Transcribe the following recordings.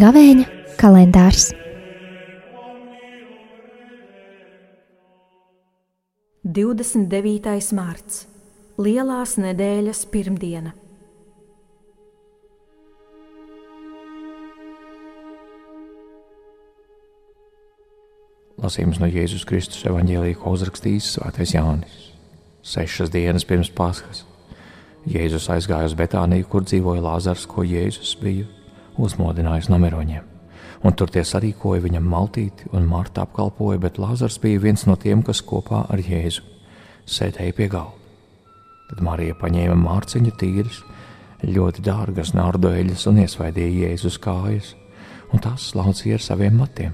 Gavēņa kalendārs. Divdesmit devītais mārts, Lielās nedēļas pirmdiena. Lasījums no Jēzus Kristus evanģēlīja, ko uzrakstījis Svētais Jānis. Sešas dienas pirms Paskas Jēzus aizgāja uz Betāniju, kur dzīvoja Lāzars, ko Jēzus bija uzmodinājis no miroņiem. Un tur tie sarīkoja viņam maltīti, un Marta apkalpoja, bet Lāzars bija viens no tiem, kas kopā ar Jēzu sēdēja pie galda. Tad Marija paņēma mārciņu tīras, ļoti dārgas nārdu eļļas un iesvaidīja Jēzus kājas, un tās slaucīja ar saviem matiem.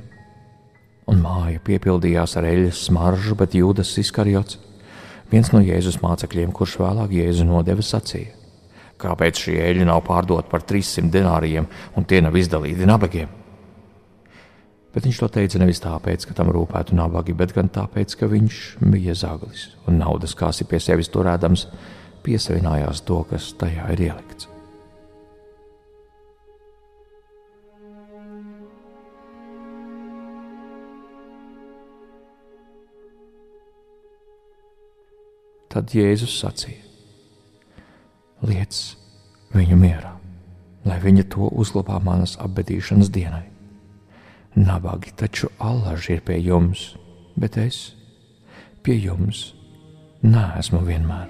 Un māja piepildījās ar eļļas smaržu, bet Jūdas Iskarjots, viens no Jēzus mācekļiem, kurš vēlāk Jēzu nodeva, sacīja: Kāpēc šī eļļa nav pārdota par 300 denāriem un tie nav izdalīti nabagiem? Bet viņš to teica nevis tāpēc, ka tam rūpētu nabagi, bet gan tāpēc, ka viņš bija zaglis un naudas kāsi pie sevis turēdams, piesavinājās to, kas tajā ir ielikts. Tad Jēzus sacīja: liec viņu mierā, lai viņa to uzlabā manas apbedīšanas dienai. Nabagi taču allaži ir pie jums, bet es pie jums neesmu vienmēr.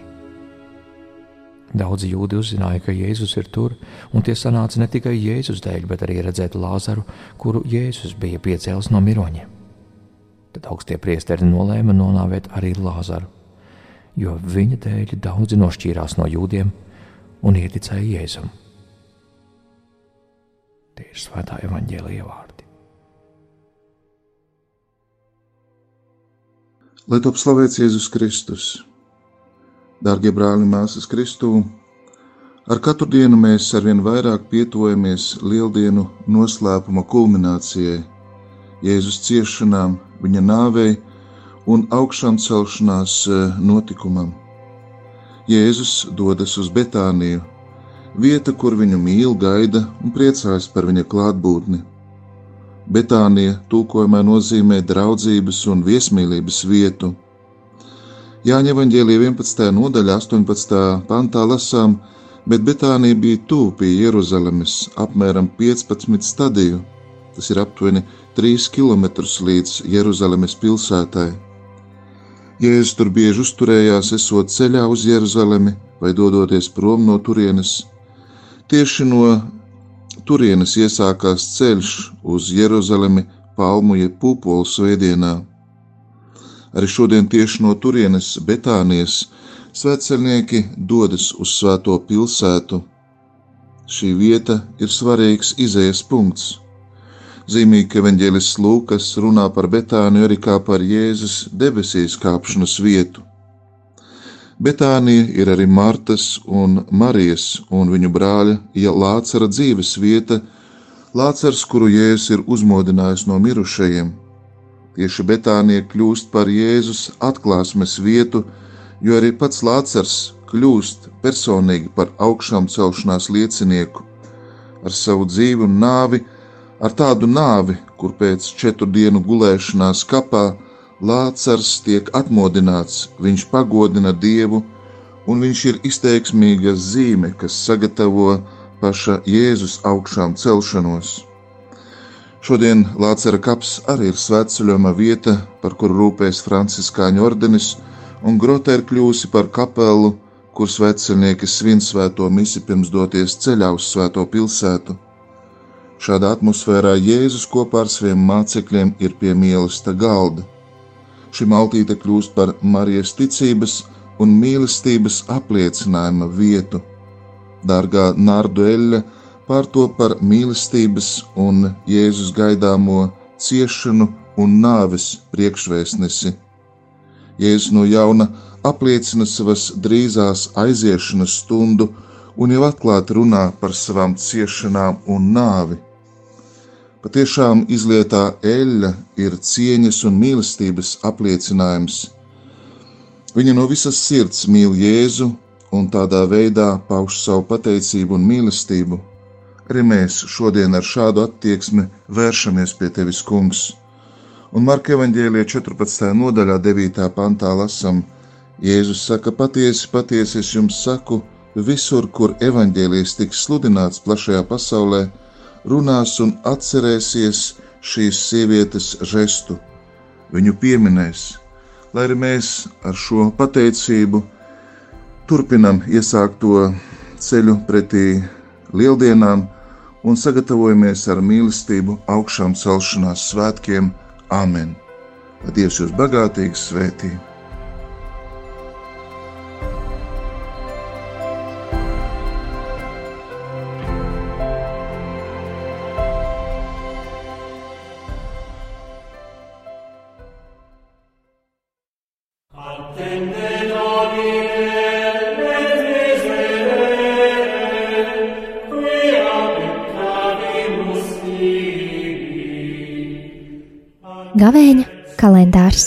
Daudzi jūdi uzzināja, ka Jēzus ir tur, un tie sanāca ne tikai Jēzus dēļ, bet arī redzēt Lāzaru, kuru Jēzus bija piecēlis no miroņiem. Tad augstie priesteri nolēma nonāvēt arī Lāzaru, jo viņa dēļ daudzi nošķīrās no jūdiem un ieticēja Jēzum. Tie ir svētā evaņģēlīja vārdi. Lai top slavēts Jēzus Kristus! Dārgie brāļi māsas Kristū, ar katru dienu mēs arvien vairāk pietuvojamies lieldienu noslēpuma kulminācijai, Jēzus ciešanām, viņa nāvei un augšām celšanās eh, notikumam. Jēzus dodas uz Betāniju, vieta, kur viņu mīl, gaida un priecājas par viņa klātbūtni. Betānija tulkojumā nozīmē draudzības un viesmīlības vietu. Jāņa evanģēlija 11. nodaļa 18. pantā lasām, bet Betānija bija tuvu pie Jeruzalemes, apmēram 15 stadiju, tas ir aptuveni 3 km līdz Jeruzalemes pilsētai. Jēzus tur bieži uzturējās, esot ceļā uz Jeruzalemi vai dodoties prom no turienes. Tieši no turienes iesākās ceļš uz Jeruzalemi palmu jeb pupolu svētdienā. Arī šodien tieši no turienes Betānijas svētceļnieki dodas uz svēto pilsētu. Šī vieta ir svarīgs izējas punkts. Zīmīgi, ka evanģēlis Lūkas runā par Betāniju arī kā par Jēzus debesīs kāpšanas vietu. Betānija ir arī Martas un Marijas un viņu brāļa ja Lācara dzīves vieta, Lācars, kuru Jēzus ir uzmodinājis no mirušajiem. Tieši Betānija kļūst par Jēzus atklāsmes vietu, jo arī pats Lācars kļūst personīgi par augšām celšanās liecinieku. Ar savu dzīvi un nāvi ar tādu nāvi, kur pēc četru dienu gulēšanās kapā Lācars tiek atmodināts, viņš pagodina Dievu, un viņš ir izteiksmīga zīme, kas sagatavo paša Jēzus augšām celšanos. Šodien Lācara kaps arī ir svētceļojuma vieta, par kuru rūpēs Franciskāņu ordenis, un grota ir kļūsi par kapelu, kur svētceļnieki svin svēto misi pirms doties ceļā uz svēto pilsētu. Šādā atmosfērā Jēzus kopā ar saviem mācekļiem ir pie mīlestības galda. Šī maltīte kļūst par Marijas ticības un mīlestības apliecinājuma vietu. Dārgā Nārdu eļļa pārto par mīlestības un Jēzus gaidāmo ciešanu un nāves priekšvēstnesi. Jēzus no jauna apliecina savas drīzās aiziešanas stundu un jau atklāti runā par savām ciešanām un nāvi. Patiešām izlietā eļļa ir cieņas un mīlestības apliecinājums. Viņa no visas sirds mīl Jēzu un tādā veidā pauž savu pateicību un mīlestību. Arī mēs šodien ar šādu attieksmi vēršamies pie tevis, Kungs. Un Marka evanģēlīja 14. nodaļā, 9. pantā lasām, Jēzus saka: Patiesi, patiesi es jums saku, visur, kur evaņģēlijas tiks sludināts plašajā pasaulē, runās un atcerēsies šīs sievietes žestu. Viņu pieminēs, lai arī mēs ar šo pateicību turpinam iesākto ceļu pretī lieldienām un sagatavojamies ar mīlestību augšām celšanās svētkiem. Āmen! Lai Dievs jūs bagātīgi svētī! Gavēņa kalendārs